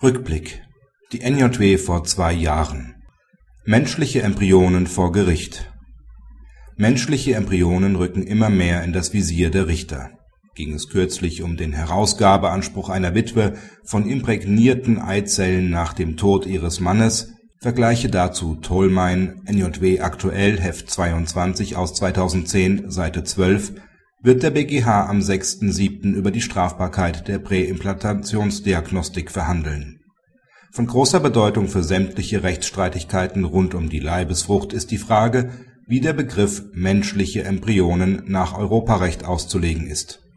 Rückblick. Die NJW vor zwei Jahren. Menschliche Embryonen vor Gericht. Menschliche Embryonen rücken immer mehr in das Visier der Richter. Ging es kürzlich um den Herausgabeanspruch einer Witwe von imprägnierten Eizellen nach dem Tod ihres Mannes Vergleiche dazu Tholmein, NJW aktuell, Heft 22 aus 2010, Seite 12, wird der BGH am 6.7. über die Strafbarkeit der Präimplantationsdiagnostik verhandeln. Von großer Bedeutung für sämtliche Rechtsstreitigkeiten rund um die Leibesfrucht ist die Frage, wie der Begriff menschliche Embryonen nach Europarecht auszulegen ist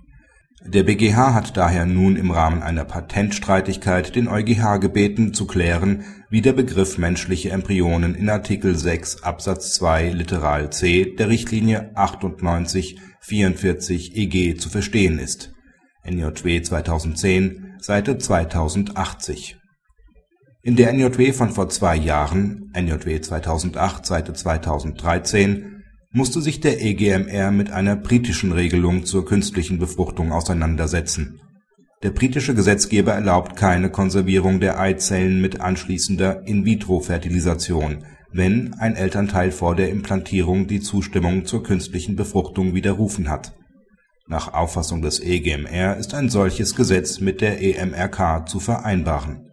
der BGH hat daher nun im Rahmen einer Patentstreitigkeit den EuGH gebeten, zu klären, wie der Begriff menschliche Embryonen in Artikel 6 Absatz 2 Littoral c der Richtlinie 98/44/EG zu verstehen ist (NJW 2010, Seite 2080). In der NJW von vor zwei Jahren (NJW 2008, Seite 2013) musste sich der EGMR mit einer britischen Regelung zur künstlichen Befruchtung auseinandersetzen. Der britische Gesetzgeber erlaubt keine Konservierung der Eizellen mit anschließender In-vitro-Fertilisation, wenn ein Elternteil vor der Implantierung die Zustimmung zur künstlichen Befruchtung widerrufen hat. Nach Auffassung des EGMR ist ein solches Gesetz mit der EMRK zu vereinbaren